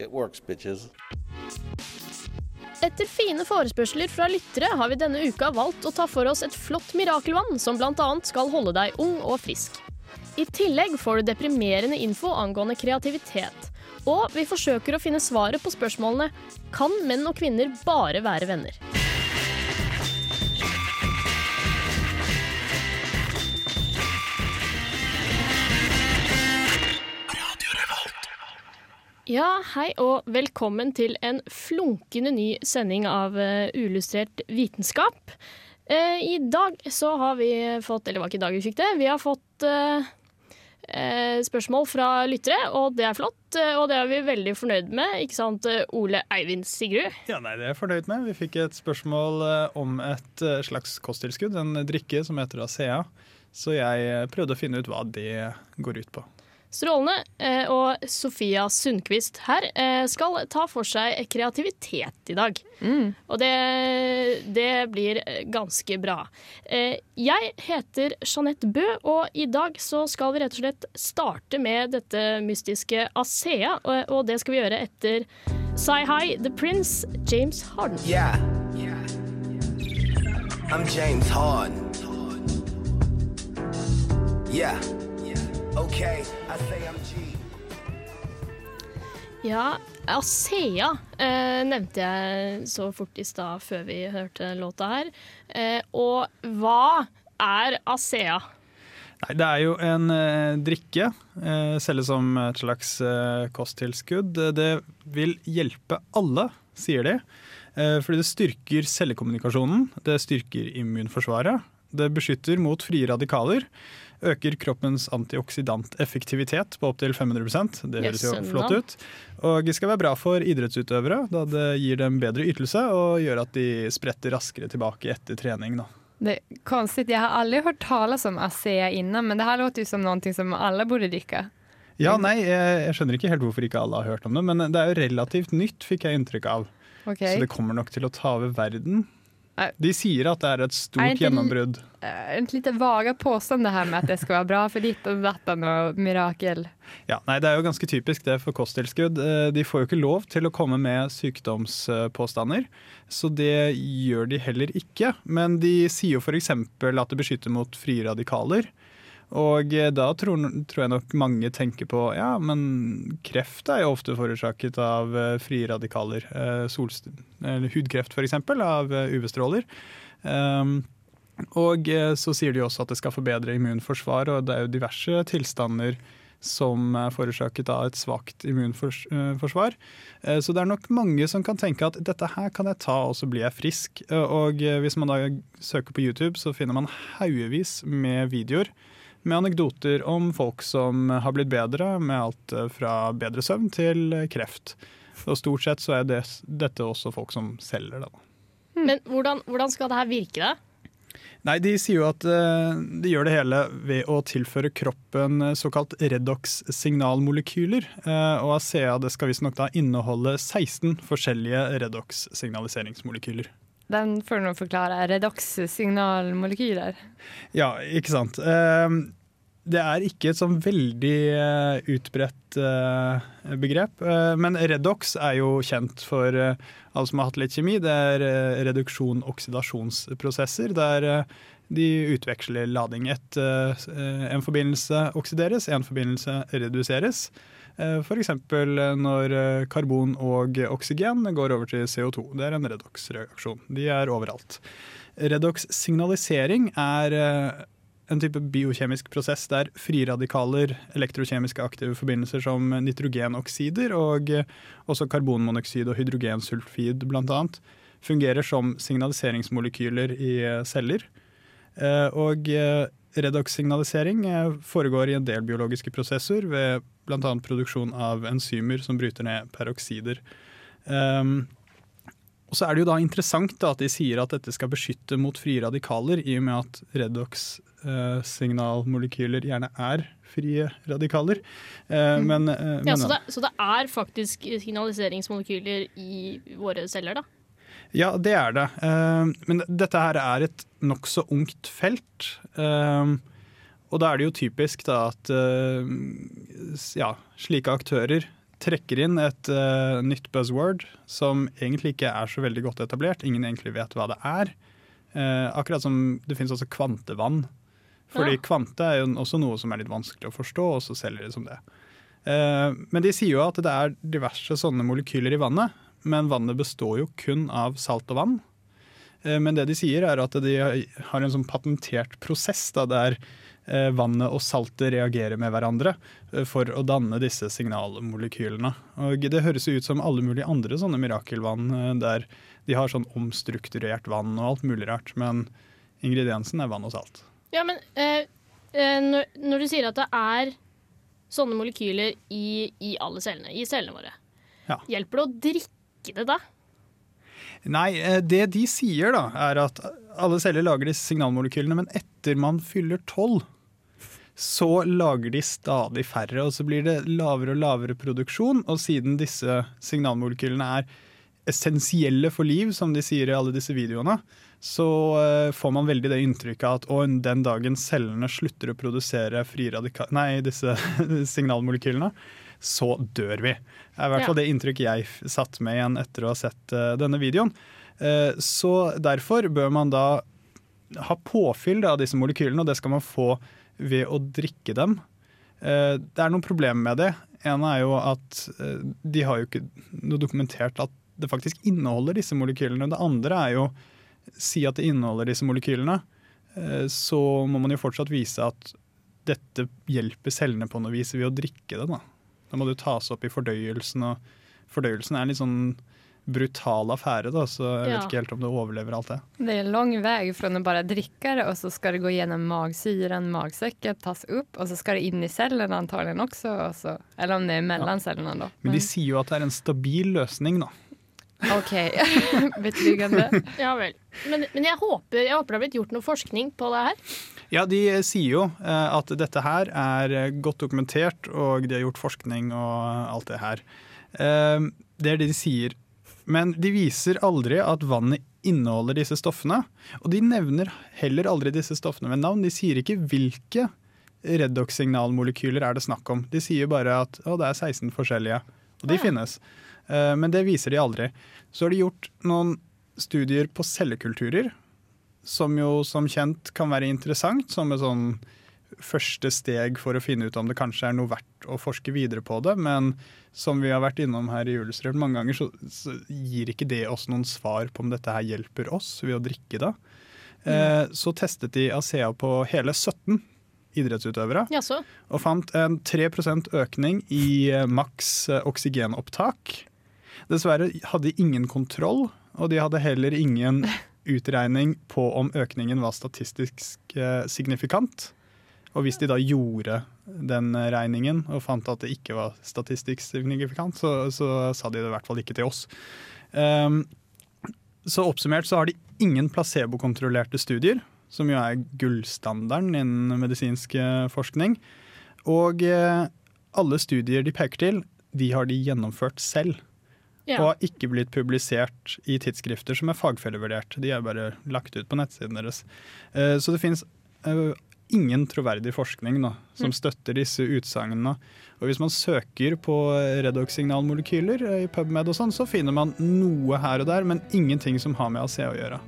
it works, bitches. Etter fine forespørsler fra lyttere har vi denne uka valgt å ta for oss et flott mirakelvann som bl.a. skal holde deg ung og frisk. I tillegg får du deprimerende info angående kreativitet. Og vi forsøker å finne svaret på spørsmålene Kan menn og kvinner bare være venner? Ja, hei og velkommen til en flunkende ny sending av uh, Uillustrert vitenskap. Eh, I dag så har vi fått Eller det var ikke i dag vi fikk det. Vi har fått eh, eh, spørsmål fra lyttere, og det er flott. eh, Og det er vi veldig fornøyd med. Ikke sant, eh, Ole Eivind Sigrud? Ja, nei, Det er jeg fornøyd med. Vi fikk et spørsmål eh, om et eh, slags kosttilskudd, en drikke som heter Asea. Så jeg eh, prøvde å finne ut hva det går ut på. Strålende. Eh, Og Sofia Sundquist her eh, skal ta for seg kreativitet i dag. Og det, det blir ganske bra. Eh, Jeg heter Jeanette Bø, og i dag så skal vi rett og slett starte med dette mystiske Asea. Og, det skal vi gjøre etter Say Hi, The Prince, James Harden. Yeah. I'm James Harden. Yeah. Okay, I say I'm G. Ja, Asea eh, nevnte jeg så fort i stad før vi hørte låta her. Eh, og hva er Asea? Nei, Det er jo en eh, drikke, eh, selges som et slags eh, kosttilskudd. Det vil hjelpe alle, sier de. Eh, fordi det styrker cellekommunikasjonen, det styrker immunforsvaret, det beskytter mot frie radikaler. Øker kroppens antioksidanteffektivitet på opptil 500% Det høres jo flott ut. Og det skal være bra for idrettsutøvere, da det gir dem bedre ytelse og gjør at de spretter raskere tilbake etter trening. Da. Det er konstigt, Jeg har aldri hørt talas om ASEA innan men det her låter jo som noe som alle burde dykke. Ja, nei, jeg, jeg skjønner ikke helt hvorfor ikke alle har hørt om det, men det er jo relativt nytt, fikk jeg inntrykk av. Okay. Så det kommer nok til å ta over verden. De sier at det er et Er stort ikke- gjennombrudd. En litt lite påstand det her med at det skal være bra for ditt og datten og mirakel. Ja, nei, Det er jo ganske typisk det for kosttilskudd. Eh, De får jo ikke lov til å komme med sykdomspåstander, så det gjør de heller ikke. Men de sier jo f.eks. at det beskytter mot frie radikaler. Og eh, da tror, tror jeg nok mange tenker på ja, men kreft er jo ofte forårsaket av eh, frie radikaler. Eh, solst eller hudkreft f.eks. av UV-stråler. Um, og så sier de også at det skal forbedre immunforsvar, og det er jo diverse tilstander som er forårsaket av et svakt immunforsvar. Så det er nok mange som kan tenke at dette her kan jeg ta, og så blir jeg frisk. Og hvis man da søker på YouTube, så finner man haugevis med videoer med anekdoter om folk som har blitt bedre, med alt eh, fra bedre søvn til kreft. Og stort sett så er det, dette også folk som selger det. Men hvordan, hvordan skal det her virke, da? Nei, De sier jo at eh, de gjør det hele ved å tilføre kroppen eh, såkalt redox-signalmolekyler. Eh, og Asea det skal visstnok inneholde 16 forskjellige redox-signaliseringsmolekyler. Den får du forklare förklara. Redox-signalmolekyler. Ja, ikke sant. Eh, Det er ikke et sånn veldig eh, utbredt eh, begrep. Eh, Men redox er jo kjent for alle som har hatt litt kjemi. Det er reduksjon-oksidasjonsprosesser der de utveksler lading. Et, en forbindelse oksideres, en forbindelse reduseres. Eh, F.eks. når eh, karbon og oksygen går over til CO2. Det er en redox-reaksjon. De er overalt. Redox-signalisering er eh, en type biokjemisk prosess der friradikaler, elektrokjemiske aktive forbindelser som nitrogenoksider og eh, også karbonmonoksid og hydrogensulfid bl.a. fungerer som signaliseringsmolekyler i eh, celler. Eh, Og eh, redox-signalisering eh, foregår i en del biologiske prosesser ved bl.a. produksjon av enzymer som bryter ned peroksider. Um, og så er det jo da interessant da, at de sier at dette skal beskytte mot frie radikaler, i og med at redox-signalmolekyler gjerne er frie radikaler. Eh, men, eh, Ja, så, det, så det er faktisk signaliseringsmolekyler i våre celler, da? Ja, det er det. Eh, Men dette her er et nokså ungt felt. Eh, Og da er det jo typisk da at eh, ja, slike aktører trekker inn et uh, nytt buzzword som egentlig ikke er så veldig godt etablert. Ingen egentlig vet hva det er. Uh, akkurat som det finnes også kvantevann. Fordi Ja. kvante er jo også noe som er litt vanskelig å forstå, og så selger de som det. Uh, men de sier jo at det er diverse sånne molekyler i vannet, men vannet består jo kun av salt og vann. Men det de sier er at de har en sånn patentert prosess da, der vannet og saltet reagerer med hverandre eh, for å danne disse signalmolekylene. Og Det høres jo ut som alle mulige andre sånne mirakelvann eh, der de har sånn omstrukturert vann og alt mulig rart, men ingrediensen er vann og salt. Ja, men eh, eh, når, når du sier at det er sånne molekyler i, i alle cellene, i cellene våre, Ja. hjelper det å drikke det da? Nei, eh, det de sier da, er at alle celler lager disse signalmolekylene, men etter man fyller tolv, så lager de stadig færre, og så blir det lavere og lavere produksjon. Og siden disse signalmolekylene er essensielle for liv, som de sier i alle disse videoene, så eh, får man veldig det inntrykket at å, den dagen cellene slutter å produsere nei, disse signalmolekylene, så dør vi. Det er i hvert fall Ja. det inntrykket jeg satt med igjen etter å ha sett eh, denne videoen. Eh, så derfor bør man da ha påfyll av disse molekylene, og det skal man få ved å drikke dem. Eh, det er noen problemer med det. En er jo at eh, de har jo ikke noe dokumentert at det faktisk inneholder disse molekylene. Det andre er jo si at det inneholder disse molekylene, eh, så må man jo fortsatt vise at dette hjelper cellene på noe vis ved å drikke det. Da, da må det tas opp i fordøyelsen, og fordøyelsen er litt sånn brutal affære, da, så jeg Ja. vet ikke helt om du overlever alt det. Det er en lang vei fra att bara dricka det og så skal det gå gjennom magsyren, magsekken, tas opp, og så skal det inn i cellene antagelig også, og så, eller om det er mellom Ja. cellene, da. Men de sier jo at det er en stabil løsning, da. OK. Betryggende. Ja vel. Men, men jeg, håper, jeg håper det har blitt gjort noe forskning på det her. Ja, de sier jo eh, at dette her er godt dokumentert, og de har gjort forskning og alt det her. Eh, Det er det de sier. Men de viser aldri at vannet inneholder disse stoffene. Og de nevner heller aldri disse stoffene ved navn. De sier ikke hvilke redox-signalmolekyler er det snakk om. De sier bare at å, det er 16 forskjellige, og de ja. finnes. Eh, Men det viser de aldri. Så har de gjort noen studier på cellekulturer, som jo som kjent kan være interessant som et sånn første steg for å finne ut om det kanskje er noe verdt å forske videre på det. Men som vi har vært innom her i Julestrøm mange ganger, så, så gir ikke det oss noen svar på om dette her hjelper oss ved å drikke det. Eh, så testet de ASEA på hele 17 idrettsutøvere. Jaså? Og fant en 3% økning i eh, maks eh, oksygenopptak. Dessverre hadde de ingen kontroll, og de hadde heller ingen utregning på om økningen var statistisk eh, signifikant. Og hvis de da gjorde den regningen og fant at det ikke var statistisk signifikant, så, så sa de det i hvert fall ikke til oss. Um, så oppsummert så har de ingen placebokontrollerte studier, som jo er gullstandarden innen medisinsk eh, forskning. Og eh, alle studier de peker til, de har de gjennomført selv. Ja. Og har ikke blitt publisert i tidsskrifter som er fagfellevurdert. De er bare lagt ut på nettsiden deres. Eh, Så det fins ingen troverdig forskning nå, som Mm. støtter disse utsagnene. Og hvis man søker på redox-signalmolekyler eh, i PubMed og sånn, så finner man noe her og der, men ingenting som har med AC å gjøre.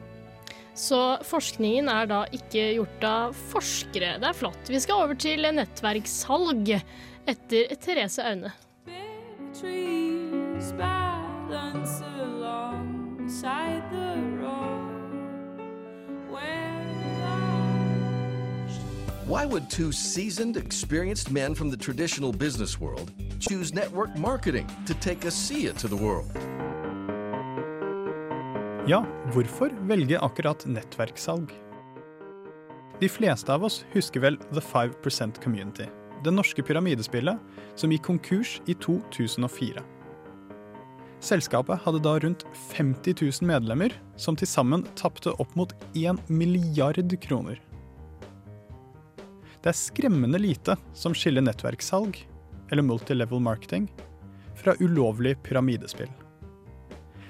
Så forskningen er da ikke gjort av forskere. Det er flott. Vi skal over til nettverkssalg etter Therese Aune. trees the road. Why would two seasoned, experienced men from the traditional business world choose network marketing to take ASEA to the world? Ja, hvorfor velge akkurat nettverkssalg? De fleste av oss husker vel The 5% Community. det norske pyramidespillet, som gikk konkurs i 2004. Selskapet hadde da rundt 50 000 medlemmer, som til sammen tapte opp mot 1 milliard kroner. Det er skremmende lite som skiller nettverkssalg, eller multilevel marketing, fra ulovlig pyramidespill.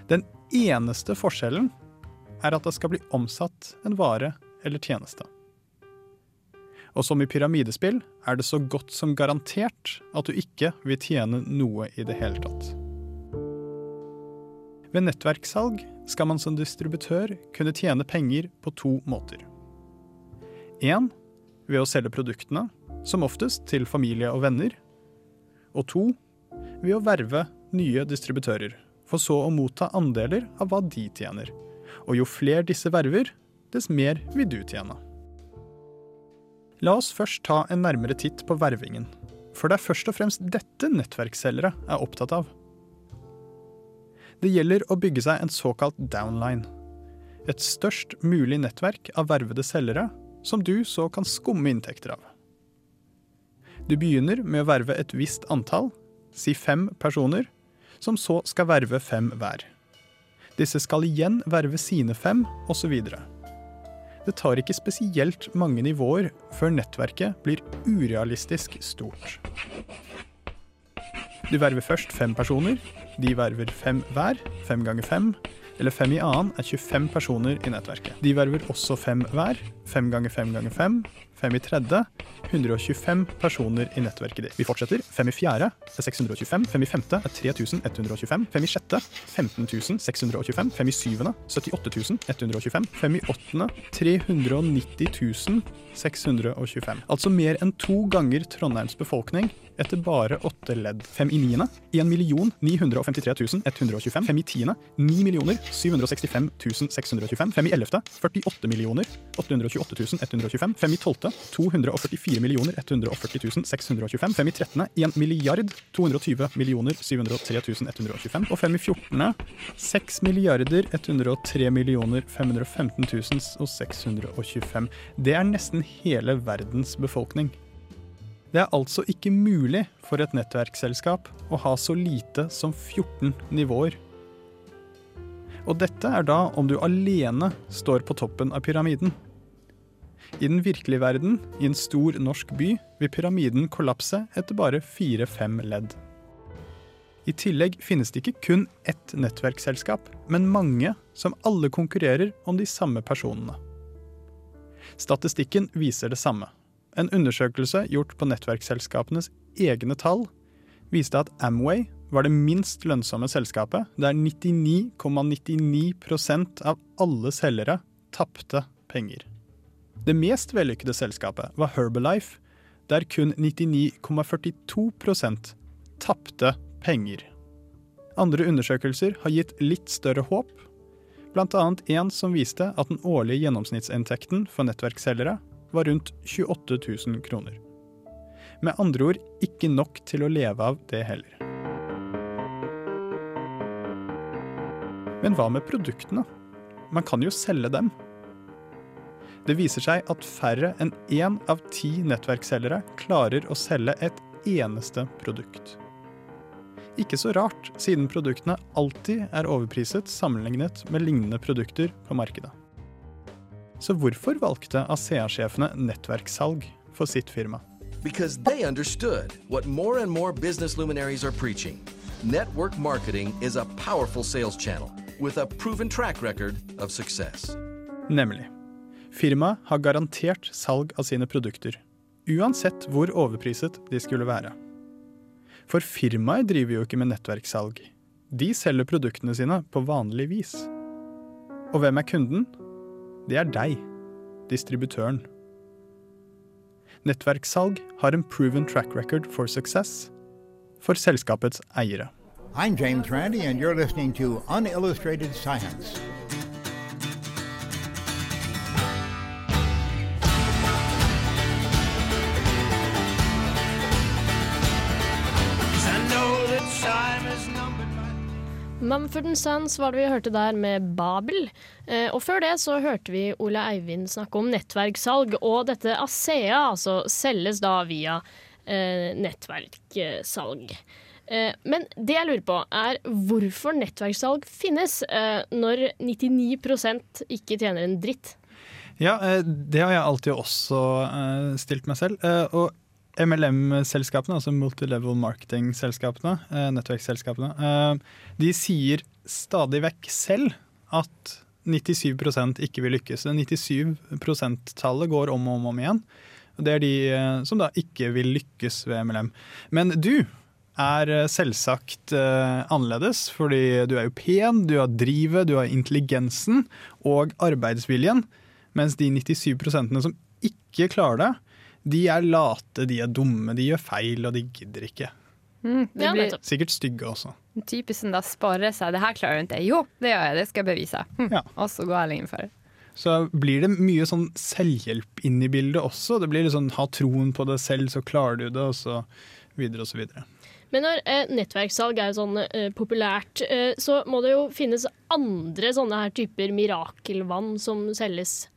Den eneste forskjellen er at det skal bli omsatt en vare eller tjeneste. Og som i pyramidespill er det så godt som garantert at du ikke vil tjene noe i det hele tatt. Ved nettverkssalg skal man som distributør kunne tjene penger på to måter. Én ved å selge produktene, som oftest til familie og venner. Og to ved å verve nye distributører, for så å motta andeler av hva de tjener. Og jo flere disse verver, dess mer vil du tjene. La oss først ta en nærmere titt på vervingen, for det er først og fremst dette nettverksselgere er opptatt av. Det gjelder å bygge seg en såkalt downline. Et størst mulig nettverk av vervede selgere som du så kan skumme inntekter av. Du begynner med å verve et visst antall, si fem personer, som så skal verve fem hver. Disse skal igjen verve sine fem, osv. Det tar ikke spesielt mange nivåer før nettverket blir urealistisk stort. Du verver først fem personer. De verver fem hver. Fem ganger fem. Eller fem i annen er 25 personer i nettverket. De verver også fem hver. Fem ganger fem ganger fem. Fem i tredje. 125 personer i nettverket ditt. Vi fortsetter. Fem i fjerde er 625. Fem i femte er 3125. Fem i sjette 15625. Fem i syvende 78125. Fem i åttende 390625. Altså mer enn to ganger Trondheims befolkning etter bare åtte ledd. Fem i niende 1 953 125. Fem i tiende 9 765 625. Fem i ellevte 48 828 125. Fem i tolvte 244 140 625. Fem i trettende 1 milliard 220 703 125. Og fem i fjortende 6 milliarder 103 515 625. Det er nesten hele verdens befolkning. Det er altså ikke mulig for et nettverksselskap å ha så lite som 14 nivåer. Og dette er da om du alene står på toppen av pyramiden. I den virkelige verden, i en stor norsk by, vil pyramiden kollapse etter bare fire-fem ledd. I tillegg finnes det ikke kun ett nettverksselskap, men mange som alle konkurrerer om de samme personene. Statistikken viser det samme. En undersøkelse gjort på nettverksselskapenes egne tall viste at Amway var det minst lønnsomme selskapet, der 99,99 ,99 av alle selgere tapte penger. Det mest vellykkede selskapet var Herbalife, der kun 99,42% tapte penger. Andre undersøkelser har gitt litt større håp, bl.a. en som viste at den årlige gjennomsnittsinntekten for nettverksselgere var rundt 28 000 kroner. Med andre ord ikke nok til å leve av det heller. Men hva med produktene? Man kan jo selge dem. Det viser seg at færre enn én av ti nettverksselgere klarer å selge et eneste produkt. Ikke så rart, siden produktene alltid er overpriset sammenlignet med lignende produkter på markedet. Så hvorfor valgte ASEA-sjefene nettverkssalg for sitt firma? Because they understood what more and more business luminaries are preaching. Network marketing is a powerful sales channel with a proven track record of success. Nemlig. Firmaet har garantert salg av sine produkter, uansett hvor overpriset de skulle være. For firmaet driver jo ikke med nettverkssalg. De selger produktene sine på vanlig vis. Og hvem er kunden? Det er deg, distributøren. Nettverkssalg har en proven track record for success for selskapets eiere. I'm James Randi, and you're listening to Unillustrated Science. Mumford Sons var det vi hørte der med Babel. Eh, og før det så hørte vi Ole Eivind snakke om nettverkssalg, og dette ASEA altså selges da via eh, nettverkssalg. Eh, men det jeg lurer på, er hvorfor nettverkssalg finnes eh, når 99% ikke tjener en dritt. Ja, eh, det har jeg alltid også eh, stilt meg selv. Og MLM-selskapene, altså multilevel marketing-selskapene, eh, nettverksselskapene, eh, de sier stadig vekk selv at 97% ikke vil lykkes. Det 97 %-tallet går om og om, om igjen. Det er de eh, som da ikke vil lykkes ved MLM. Men du er selvsagt annerledes, fordi du er jo pen, du har drivet, du har intelligensen og arbeidsviljen. Mens de 97% som ikke klarer det, de er late, de er dumme, de gjør feil, og de gidder ikke. Mm, det Ja, blir. Sikkert stygge også. Typisk som da spare seg. Det her klarer du ikke. Jo, det gjør jeg. Det skal jeg bevise. Hm. Ja. Og så går alle inn for det. Så blir det mye sånn selvhjelp inn i bildet også. Det blir litt sånn ha troen på det selv, så klarer du det, og så videre og så videre. Men når eh, nettverkssalg er sånn eh, populært, eh, så må det jo finnes andre sånne her typer mirakelvann som selges.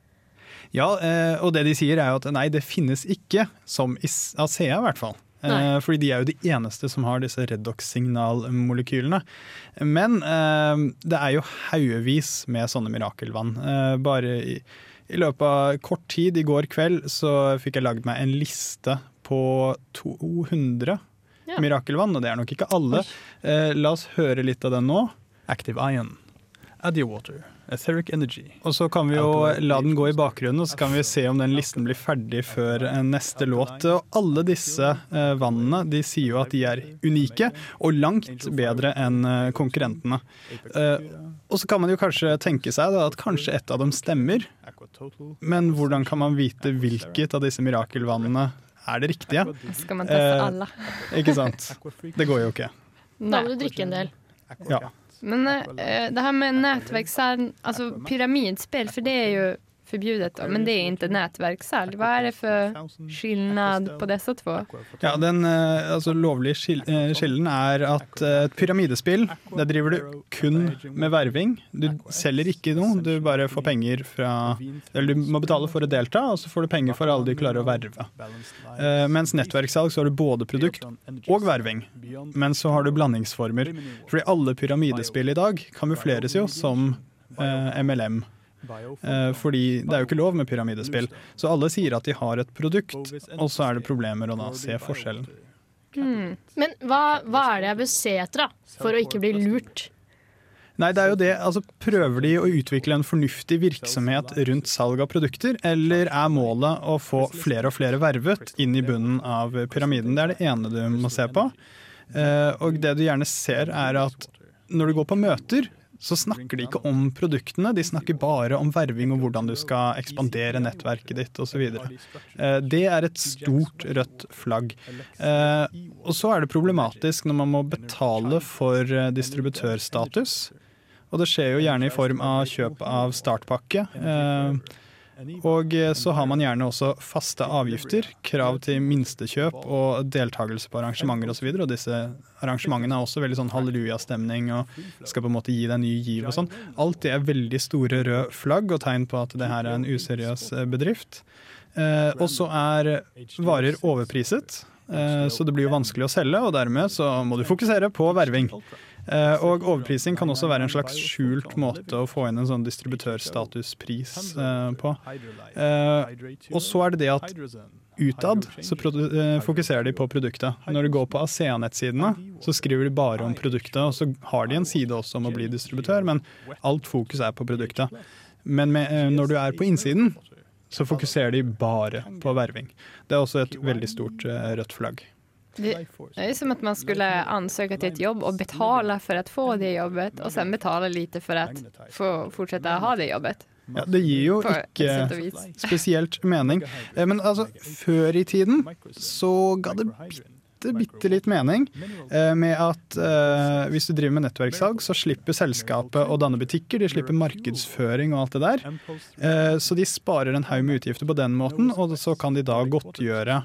Ja, eh, og det de sier er jo at nei, det finnes ikke, som i ASEA i hvert fall. Eh, Nei. fordi de er jo de eneste som har disse redox-signalmolekylene. Men eh, det er jo haugevis med sånne mirakelvann. Bare i, i løpet av kort tid, i går kveld, så fikk jeg lagd meg en liste på 200 Ja. mirakelvann, og det er nok ikke alle. Oi. la oss høre litt av den nå. Active Ion, Addio Water, Etheric Energy. Og så kan vi jo la den gå i bakgrunnen, og så kan vi se om den listen blir ferdig før eh, neste låt. Og alle disse eh, vannene de sier jo at de er unike, og langt bedre enn eh, konkurrentene. Eh, og så kan man jo kanskje tenke seg da, at kanskje et av dem stemmer, men hvordan kan man vite hvilket av disse mirakelvannene er det riktige? Skal man teste Eh, alle? Ikke sant? Det går jo ikke. Da må du drikke en del. Ja. Men uh, det her med nätverkssalg, alltså pyramidspel, för det är ju förbjudet då, men det är inte nätverkssalg. Vad är det för skillnad på dessa två? Ja, Den eh, altså, lovlige skil eh, skillen er at eh, et pyramidespill, der driver du kun med verving. Du selger ikke noe, du bare får penger fra Eller du må betale for å delta, og så får du penger for alle du klarer å verve. Eh, mens nettverkssalg så har du både produkt og verving. Men så har du blandingsformer. Fordi alle pyramidespill i dag kamufleres jo som eh, MLM. Eh, fordi det er jo ikke lov med pyramidespill. Så alle sier at de har et produkt, og så er det problemer å da se forskjellen. Men hva, hva er det jeg bør se etter da, for å ikke bli lurt? Nei, det er jo det. Altså, prøver de å utvikle en fornuftig virksomhet rundt salg av produkter, eller er målet å få flere og flere vervet inn i bunnen av pyramiden? Det er det ene du må se på. Eh, og det du gjerne ser, er at når du går på møter, så snakker de ikke om produktene, de snakker bare om verving og hvordan du skal ekspandere nettverket ditt osv. Eh, det er et stort rødt flagg. Eh, og så er det problematisk når man må betale for eh, distributørstatus. Og det skjer jo gjerne i form av kjøp av startpakke. Eh, og så har man gjerne også faste avgifter, krav til minstekjøp og deltakelse på arrangementer osv. Og, så og disse arrangementene er også veldig sånn hallelujastemning og skal på en måte gi deg ny giv og sånn. Alt det er veldig store røde flagg og tegn på at det her er en useriøs eh, bedrift. Eh, og så er varer overpriset, eh, så det blir jo vanskelig å selge, og dermed så må du fokusere på verving. Eh, og overprising kan også være en slags skjult måte å få inn en sånn distributørstatuspris eh, på. Eh, og så er det det at utad så fokuserer de på produktet. Når du går på ASEA-nettsidene, så skriver de bare om produktet, og så har de en side også om å bli distributør, men alt fokus er på produktet. Men med, når du er på innsiden, så fokuserer de bare på verving. Det er også et veldig stort rødt flagg. Det det är som att man skulle ansöka till ett jobb och betala för att få det jobbet och sen betala lite för att få fortsätta ha det jobbet. Ja, det gir jo ikke og spesielt mening. Eh, Men altså, før i tiden så ga det bitte, bitte litt mening eh, med at eh, hvis du driver med nettverkssalg, så slipper selskapet å danne butikker, de slipper markedsføring og alt det der. Eh, så de sparer en haug med utgifter på den måten, og så kan de da godtgjøre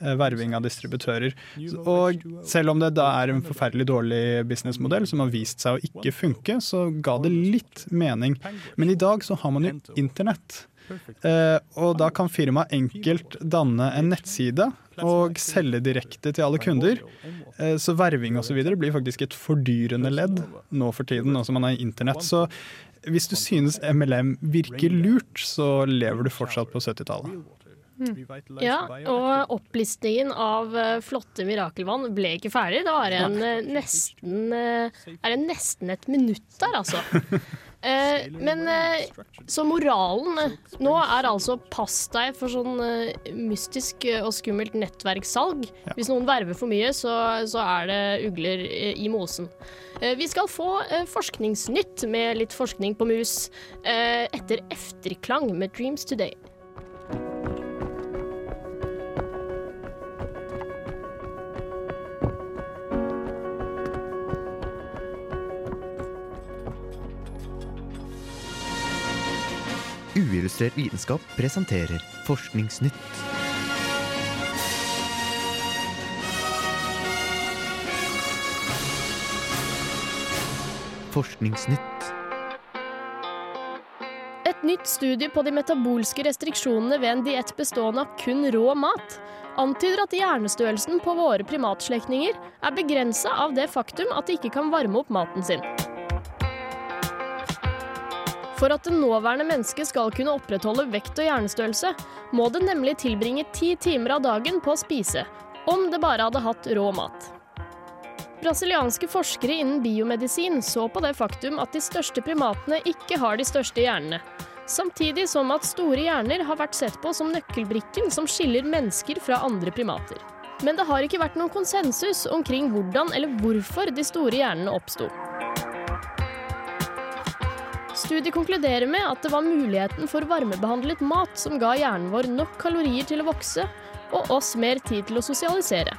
verving av distributører. Og selv om det da er en forferdelig dårlig businessmodell som har vist seg å ikke funke, så ga det litt mening. Men i dag så har man jo internett. Uh, og da kan firmaet enkelt danne en nettside, og selge direkte til alle kunder. Uh, Så verving osv. blir faktisk et fordyrende ledd nå for tiden, nå som man er internett. Så hvis du synes MLM virker lurt, så lever du fortsatt på 70-tallet. Ja, og opplistingen av eh, flotte mirakelvann ble ikke ferdig. Det var en, eh, nesten, eh, er det nesten et minutt der, altså. Eh, men eh, så moralen nå er altså pass deg for sånn eh, mystisk og skummelt nettverkssalg. Hvis noen verver for mye, så, så er det ugler i mosen. Eh, vi skal få forskningsnytt med litt forskning på mus eh, etter efterklang med Dreams Today. Uillustrert vitenskap presenterer Forskningsnytt. Forskningsnytt. Et nytt studie på de metabolske restriksjonene ved en diett bestående av kun rå mat antyder at hjernestørrelsen på våre primatslektninger er begrensa av det faktum at de ikke kan varme opp maten sin. For at det nåværende mennesket skal kunne opprettholde vekt og hjernestørrelse, må det nemlig tilbringe ti timer av dagen på å spise, om det bare hadde hatt rå mat. Brasilianske forskere innen biomedisin så på det faktum at de største primatene ikke har de største hjernene, samtidig som at store hjerner har vært sett på som nøkkelbrikken som skiller mennesker fra andre primater. Men det har ikke vært noen konsensus omkring hvordan eller hvorfor de store hjernene oppsto. Studiet konkluderer med at det var muligheten for varmebehandlet mat som ga hjernen vår nok kalorier til å vokse, og oss mer tid til å sosialisere.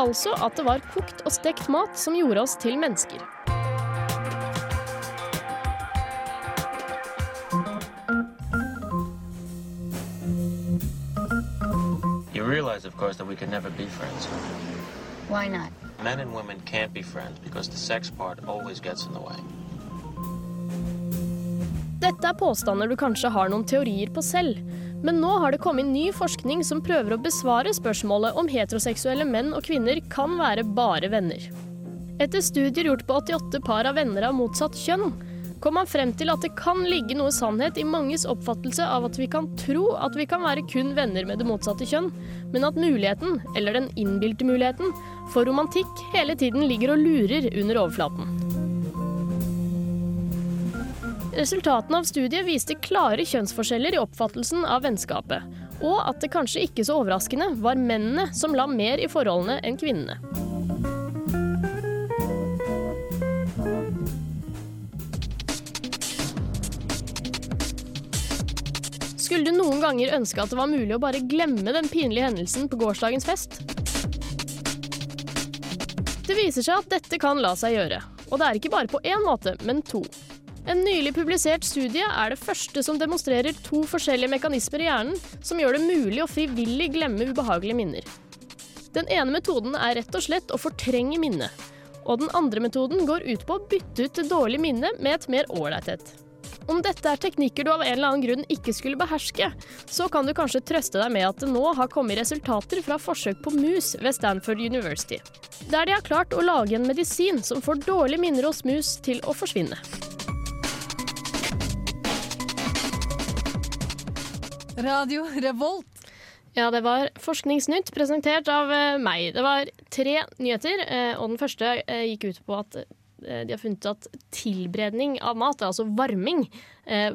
Altså at det var kokt og stekt mat som gjorde oss til mennesker. You realize, of course, that we could never be friends. Why not? Men and women can't be friends because the sex part always gets in the way. Dette er påstander du kanskje har noen teorier på selv, men nå har det kommet ny forskning som prøver å besvare spørsmålet om heteroseksuelle menn og kvinner kan være bare venner. Etter studier gjort på 88 par av venner av motsatt kjønn, kom man frem til at det kan ligge noe sannhet i manges oppfattelse av at vi kan tro at vi kan være kun venner med det motsatte kjønn, men at muligheten, eller den innbilte muligheten, for romantikk hele tiden ligger og lurer under overflaten. Resultatene av studiet viste klare kjønnsforskjeller i oppfattelsen av vennskapet, og at det kanskje ikke så overraskende var mennene som la mer i forholdene enn kvinnene. Skulle du noen ganger ønske at det var mulig å bare glemme den pinlige hendelsen på gårsdagens fest? Det viser seg at dette kan la seg gjøre, og det er ikke bare på én måte, men to. En nylig publisert studie er det første som demonstrerer to forskjellige mekanismer i hjernen som gjør det mulig å frivillig glemme ubehagelige minner. Den ene metoden er rett og slett å fortrenge minnet, og den andre metoden går ut på å bytte ut det dårlige minnet med et mer ålreit et. Om dette er teknikker du av en eller annen grunn ikke skulle beherske, så kan du kanskje trøste deg med at det nå har kommet resultater fra forsøk på mus ved Stanford University, der de har klart å lage en medisin som får dårlige minner hos mus til å forsvinne. Radio Revolt. Ja, det var Forskningsnytt presentert av eh, meg. Det var tre nyheter, eh, og den første eh, gikk ut på at de har funnet at tilberedning av mat, altså varming,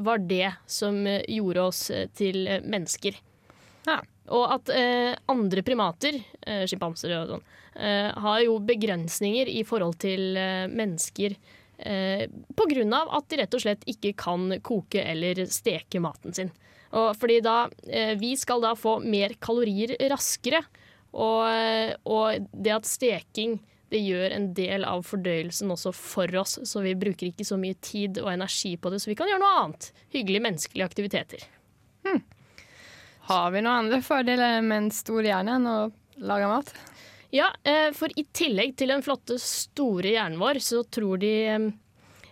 var det som gjorde oss til mennesker. mennesker. Og at eh, andre primater, eh, sjimpanser og sånn, eh, har jo begrensninger i forhold til eh, mennesker. Eh, av at de rett og slett ikke kan koke eller steke maten sin. Og fordi da, eh, Vi skal da få mer kalorier raskere. Og, eh, og det at steking det gjør en del av fordøyelsen også for oss, så vi bruker ikke så mye tid og energi på det, så vi kan gjøre noe annet. Hyggelige menneskelige aktiviteter. Har vi noen andre fordeler med en stor hjerne enn å lage mat? Ja, eh, for i tillegg til den flotte, store hjernen vår, så tror de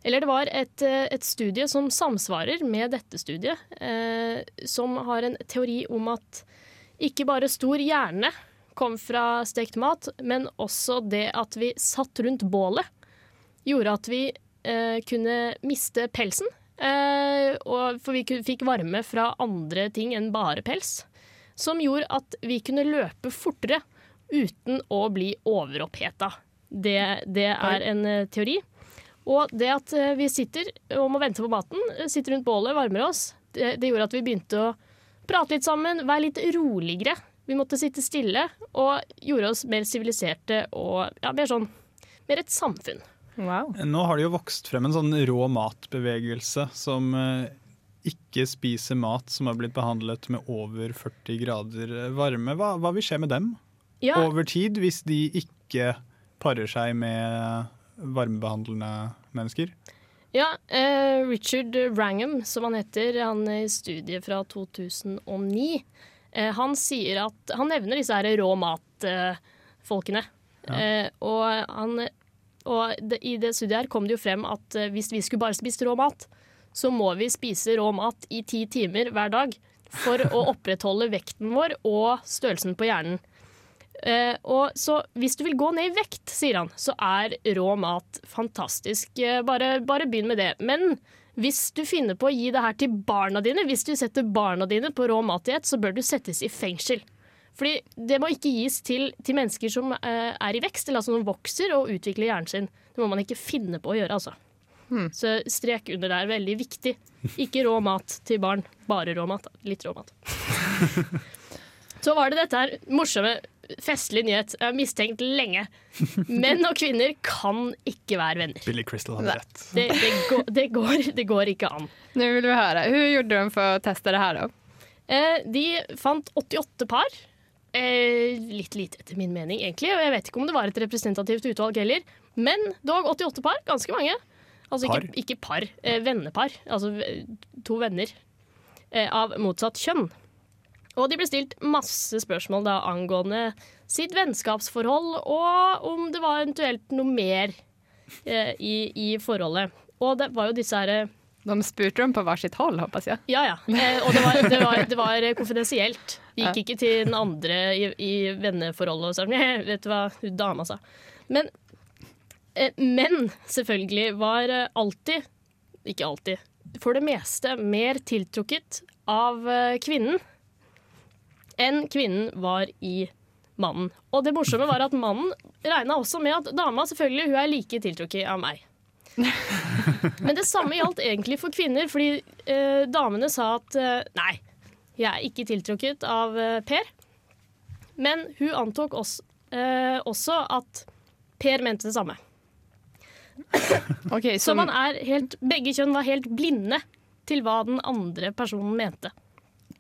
Eller det var et, eh, et studie som samsvarer med dette studiet, eh, som har en teori om at ikke bare stor hjerne kom fra stekt mat, men også det at vi satt rundt bålet, gjorde at vi eh, kunne miste pelsen. Eh, for vi fikk varme fra andre ting enn bare pels. Som gjorde at vi kunne løpe fortere uten å bli overoppheta. Det, det er en eh, teori. Og det at eh, vi sitter og må vente på maten, eh, sitter rundt bålet, varmer oss, det, det gjorde at vi begynte å prate litt sammen, være litt roligere. Vi måtte sitte stille og gjorde oss mer siviliserte og ja, mer sånn Mer et samfunn. Nå har det jo vokst frem en sånn rå matbevegelse som eh, ikke spiser mat som har blitt behandlet med over 40 grader varme. Hva, hva vil skje med dem Ja. over tid hvis de ikke parer seg med varmebehandlende mennesker? Ja, eh, Richard Wrangham, som han heter, han er i studiet fra 2009. Eh, han at Han nevner disse her rå mat-folkene. Ja. Eh, og han, og det, i det studiet her kom det jo frem at eh, hvis vi skulle bare spist rå mat, så må vi spise rå mat i ti timer hver dag for å opprettholde vekten vår og størrelsen på hjernen. Eh, og så hvis du vil gå ned i vekt, sier han, så er rå mat fantastisk. Eh, bare, bare begynn med det. Men hvis du finner på å gi det her til barna dine, hvis du setter barna dine på rå matdiett, så bør du settes i fengsel. Fordi det må ikke gis til, til mennesker som eh, er i vekst, eller altså som vokser og utvikler hjernen sin. Det må man ikke finne på å gjøre, altså. Så strek under der, veldig viktig. Ikke rå mat til barn, bare rå mat. Litt rå mat. Så var det dette her morsomme, festlig nyhet. Jeg har mistenkt lenge. Menn og kvinner kan ikke være venner. Billy Crystal hadde rett. Det, det, går, det, går, det går ikke an. Nå vil vi høre. Hva gjorde de for å teste det her, da? Eh, de fant 88 par. Eh, litt lite etter min mening, egentlig. Og jeg vet ikke om det var et representativt utvalg heller. Men dog 88 par. Ganske mange. Altså ikke, Par? ikke par, eh, vennepar. Altså to venner eh, av motsatt kjønn. Og de ble stilt masse spørsmål da angående sitt vennskapsforhold, og om det var eventuelt noe mer eh, i, i forholdet. Og det var jo disse herre De spurte dem på hver sitt hold, håper jeg? ja, ja. Eh, og det var, det, var, det var konfidensielt. De gikk ikke til den andre i, i venneforholdet og sa sånn, vet du hva hun dama sa. Men eh, menn selvfølgelig var eh, alltid, ikke alltid, for det meste mer tiltrukket av eh, kvinnen enn kvinnen var i mannen. Og det morsomme var at mannen regna også med at dama selvfølgelig hun er like tiltrukket av meg. Men det samme gjaldt egentlig for kvinner, fordi eh, damene sa at eh, nei, jeg er ikke tiltrukket av eh, Per. Men hun antok også, eh, også at Per mente det samme. Okej, Så man er helt, begge kjønn var helt blinde til hva den andre personen mente.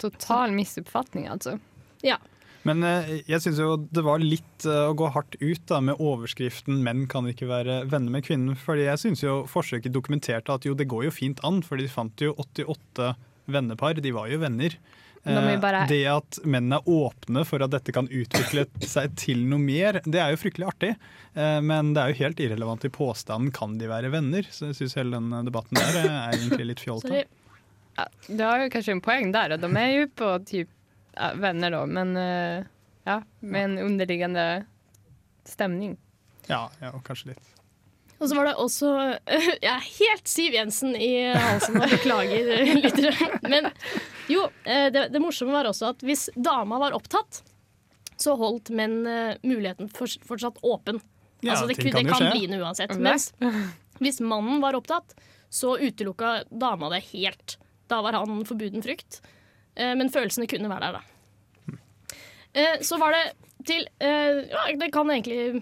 Total misoppfatning, altså. Ja. Men eh, jeg syns jo det var litt eh, å gå hardt ut da, med overskriften 'menn kan ikke være venner med kvinnen'. Fordi jeg syns jo forsøket dokumenterte at jo, det går jo fint an, for de fant jo 88 vennepar. De var jo venner. Er Eh, bare- Det at menn er åpne for at dette kan utvikle seg til noe mer, det er jo fryktelig artig. Eh, Men det er jo helt irrelevant i påstanden 'kan de være venner'? Så jeg syns hele den debatten der er egentlig litt fjollete. Ja, du har jo kanskje en poeng der, og De er jo på typ ja, venner, da, men eh, ja, med en underliggende stemning. Ja, ja, kanskje litt. Og så var det også Jeg er helt Siv Jensen i halsen og beklager, lyttere. Men jo, eh, det, det morsomme var også at hvis dama var opptatt, så holdt menn eh, muligheten fortsatt åpen. Ja, altså det, det kan jo kan bli noe uansett. Mens hvis mannen var opptatt, så utelukka dama det helt. Da var han forbuden frukt. Eh, Men følelsene kunne være der, da. Eh, Så var det til eh, Ja, det kan egentlig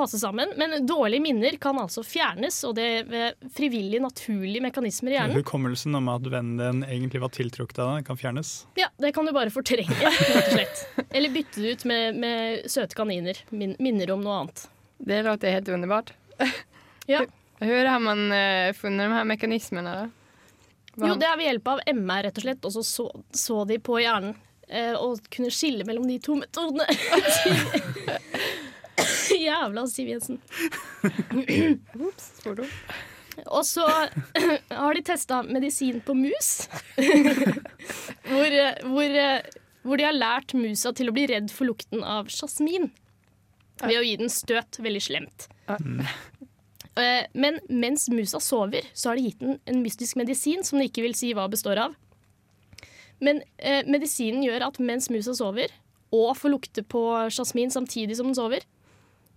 passe sammen, men dårlige minner kan altså fjernes, og det ved frivillige, naturlige mekanismer i hjernen. Hukommelsen om at vennen din egentlig var tiltrukket av deg, kan fjernes. Ja, Det kan du bare fortrenge, rett og slett. Eller bytte det ut med, med søte kaniner. Min, minner om noe annet. Det låter helt underbart. Ja. Hvordan har man funnet de her mekanismene? då? Jo, det er ved hjelp av MR, rett og slett. Og så så, så de på hjernen. eh, Og kunne skille mellom de to metodene. Jævla Siv Jensen. Og så har de testa medisin på mus. hvor, hvor, hvor de har lært musa til å bli redd for lukten av sjasmin Ved å gi den støt veldig slemt. Eh, Men mens musa sover, så har de gitt den en mystisk medisin som de ikke vil si hva består av. Men eh, medisinen gjør at mens musa sover, og får lukte på jasmin samtidig som den sover,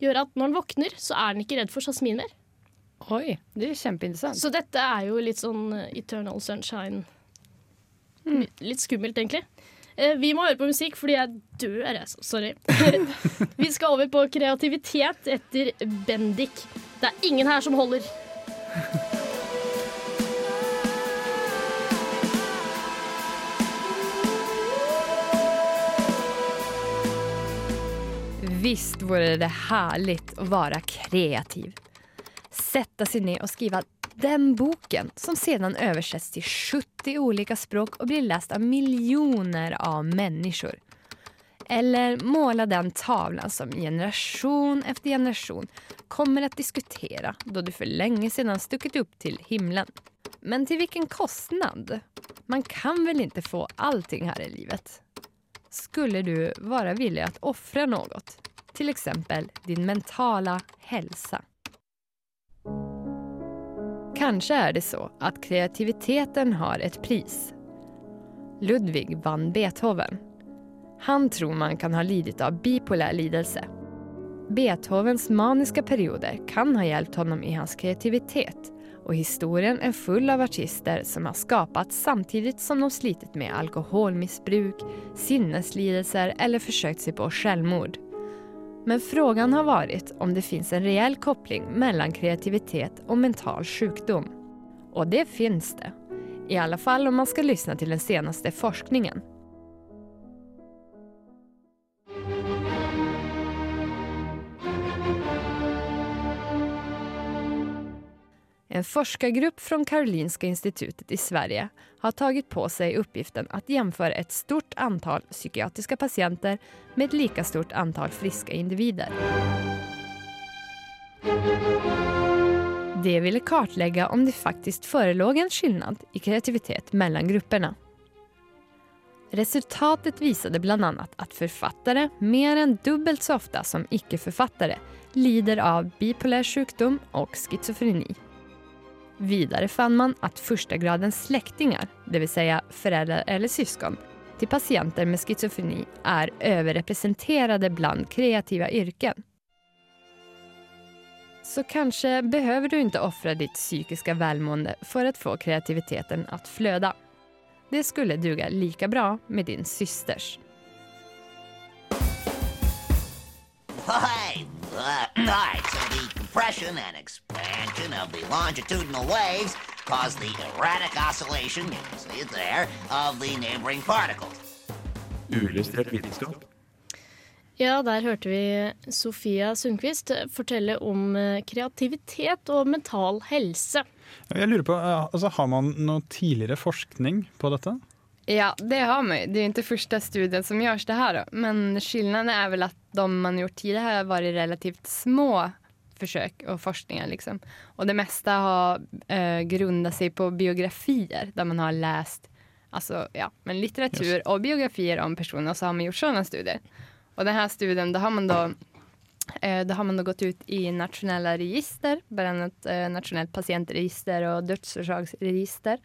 gjør at når den våkner, så er den ikke redd for jasmin mer. Oi, det er kjempeinteressant. Så dette er jo litt sånn eh, Eternal Sunshine. Litt skummelt, egentlig. Eh, Vi må høre på musikk, fordi jeg dør, jeg. Sorry. Vi skal over på kreativitet etter Bendik. Det er ingen her som holder. Visst vore det härligt å være kreativ. Sätta seg ned og skrive den boken som sedan översätts til 70 olika språk og blir läst av miljoner av människor. Eller måla den tavlan som generation efter generation kommer att diskutera då du för länge sedan stuckit upp till himlen. Men till vilken kostnad? Man kan väl inte få allting här i livet? Skulle du vara villig att offra något? Till exempel din mentala hälsa. Kanske är det så att kreativiteten har ett pris. Ludwig van Beethoven. Han tror man kan ha lidit av bipolär lidelse. Beethovens maniska perioder kan ha hjälpt honom i hans kreativitet och historien är full av artister som har skapat samtidigt som de slitit med alkoholmissbruk, sinneslidelser eller försökt sig på självmord. Men frågan har varit om det finns en reell koppling mellan kreativitet och mental sjukdom. Och det finns det. I alla fall om man ska lyssna till den senaste forskningen. En forskargrupp från Karolinska institutet i Sverige har tagit på sig uppgiften att jämföra ett stort antal psykiatriska patienter med ett lika stort antal friska individer. Det ville kartlägga om det faktiskt förelåg en skillnad i kreativitet mellan grupperna. Resultatet visade bland annat att författare mer än dubbelt så ofta som icke-författare lider av bipolär sjukdom och schizofreni. Vidare fann man att första gradens släktingar, det vill säga föräldrar eller syskon, till patienter med schizofreni är överrepresenterade bland kreativa yrken. Så kanske behöver du inte offra ditt psykiska välmående för att få kreativiteten att flöda. Det skulle duga lika bra med din systers. Uh, all right, so the compression and expansion of the longitudinal waves cause the erratic oscillation, you can see it there, of the neighboring particles. Uillustrert vitenskap. Ja, der hørte vi Sofia Sundquist fortelle om eh, kreativitet og mental helse. Jeg lurer på, eh, altså, Har man noe tidligere forskning på dette? Ja, det har man ju. Det är inte första studien som görs det här då. Men skillnaden är väl att de man gjort tidigare har varit relativt små försök och forskningar. Liksom. Och det mesta har eh, grundat sig på biografier där man har läst alltså, ja, men litteratur och biografier om personer och så har man gjort sådana studier. Och den här studien, då har man då eh, då har man då gått ut i nationella register, bland annat eh, nationellt patientregister och dödsorsaksregister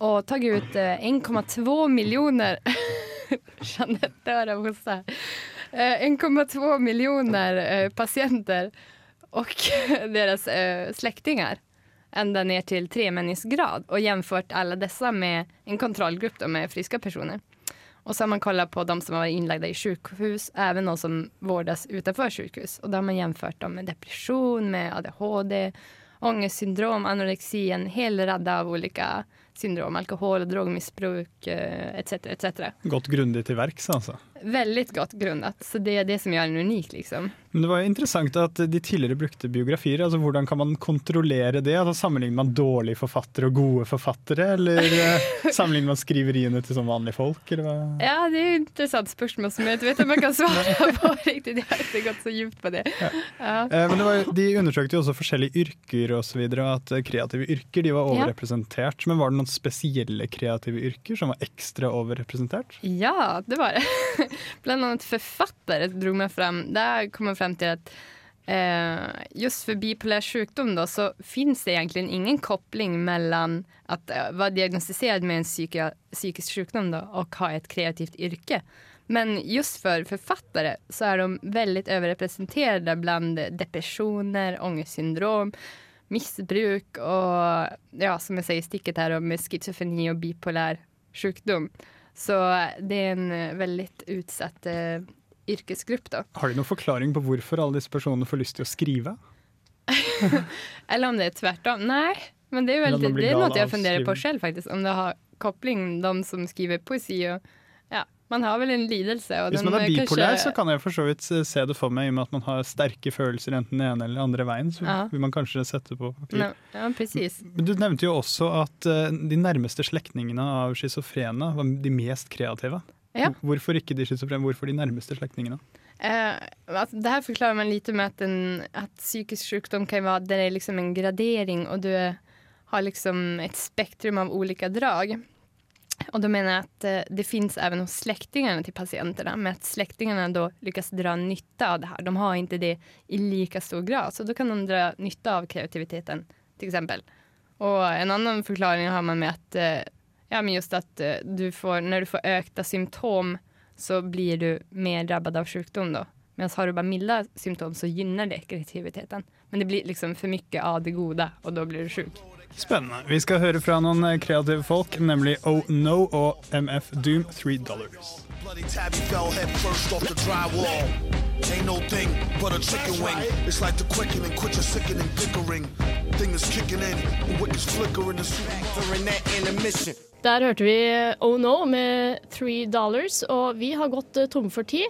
och tagit ut eh, 1,2 miljoner Jeanette har hosta. Eh, 1,2 miljoner eh, patienter och deras eh, släktingar ända ner till tremännisgrad och jämfört alla dessa med en kontrollgrupp då, med friska personer. Och så har man kollat på de som har vært inlagda i sjukhus, även de som vårdas utanför sjukhus. Och då har man jämfört dem med depression, med ADHD, ångestsyndrom, anorexi, en hel radda av olika syndrom. Alkohol och drogmissbruk eh, etc. etc. Gått grundig til verks, altså. Väldigt godt grunnet. Så det er det som gjør den unik liksom. Men det var jo interessant at de tidligere brukte biografier. altså Hvordan kan man kontrollere det? Altså Sammenligner man dårlige forfattere og gode forfattere, eller eh, sammenligner man skriveriene til sånn vanlige folk? Eller hva? Ja, det er jo et interessant spørsmål som jeg ikke vet om jeg kan svare på riktig, de har ikke gått så djupt på det. Ja. Ja. Men det var, de undersøkte jo også forskjellige yrker og så videre, og at eh, kreative yrker de var overrepresentert. Men var det noen spesielle kreative yrker som var ekstra overrepresentert? Ja, det var det. Bland annat författare drog man fram. Där kom man fram till att eh, just för bipolär sjukdom då, så finns det egentligen ingen koppling mellan att eh, vara diagnostiserad med en psyka, psykisk sjukdom då, och ha ett kreativt yrke. Men just för författare så är de väldigt överrepresenterade bland depressioner, ångestsyndrom, missbruk och ja, som jag säger sticket här med schizofreni och bipolär sjukdom. Så det er en veldig väldigt utsatt uh, yrkesgrupp da. Har de noen forklaring på hvorfor alle disse personene får lyst til å skrive? Eller om det er tvert om. Nei, men det er, veldig, det er noe jeg funderer på selv, faktisk. Om det har koppling, de som skriver poesi og man har vel en lidelse. Hvis man er eh, bipolær, kanskje... så kan jeg for så vidt se- se det for meg, i og med at man har sterke følelser enten den ene eller andre veien. Så Ja. vil man kanskje sette på. Ja, ja, precis. Men Du nevnte jo også at eh, de nærmeste slektningene av schizofrene var de mest kreative. Ja. Hvorfor ikke de schizofrene, hvorfor de nærmeste slektningene? Eh, altså, det her forklarer man lite med at, en, at psykisk sykdom kan være det er liksom en gradering og du har liksom et spektrum av ulike drag. Och da mener jeg att eh, det finns även hos släktingarna till patienterna, men att släktingarna då lyckas dra nytta av det här. De har inte det i lika stor grad, så då kan de dra nytta av kreativiteten till exempel. Och en annan förklaring har man med att eh, ja, men just att eh, du får, när du får ökta symptom så blir du mer drabbad av sjukdom då. Medan har du bara milda symptom så gynnar det kreativiteten. Men det blir liksom för mycket av det goda och då blir du sjuk. Spennende. Vi skal høre fra noen eh, kreative folk, nemlig Oh No og MF Doom 3 Dollars. Bloody tabby fell head first off the drywall. Ain't no thing but a chicken wing. It's like the quickening, quit your sickening bickering. Thing is kicking in, the wickets flickering, the for in that intermission. Der hørte vi Oh No med Three Dollars, og vi har gått tomme for tid.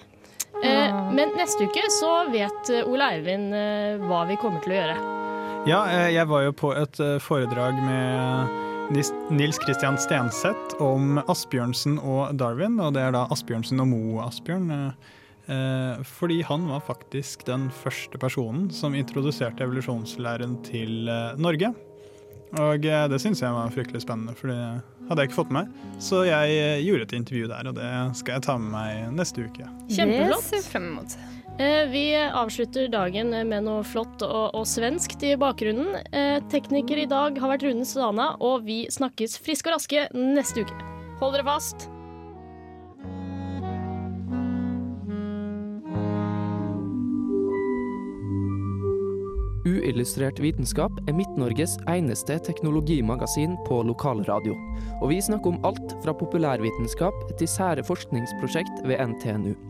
Eh, men neste uke så vet eh, Ole Eivind eh, hva vi kommer til å gjøre. Ja, eh, jeg var jo på et eh, foredrag med Nils Christian Stenseth om Asbjørnsen og Darwin, og det er da Asbjørnsen og Moe Asbjørn. eh, Fordi han var faktisk den første personen som introduserte evolusjonslæren til Norge. Og det syns jeg var fryktelig spennende, for det hadde jeg ikke fått med meg. Så jeg gjorde et intervju der, og det skal jeg ta med meg neste uke. Kjempeflott. Det ser frem mot. Eh, Vi avslutter dagen med noe flott og, og svenskt i bakgrunnen. Eh, Tekniker i dag har vært Rune Sana, og vi snakkes friske og raske neste uke. Hold dere fast. Uillustrert vitenskap er Midt-Norges eneste teknologimagasin på lokalradio. Og vi snakker om alt fra populærvitenskap til sære forskningsprosjekt ved NTNU.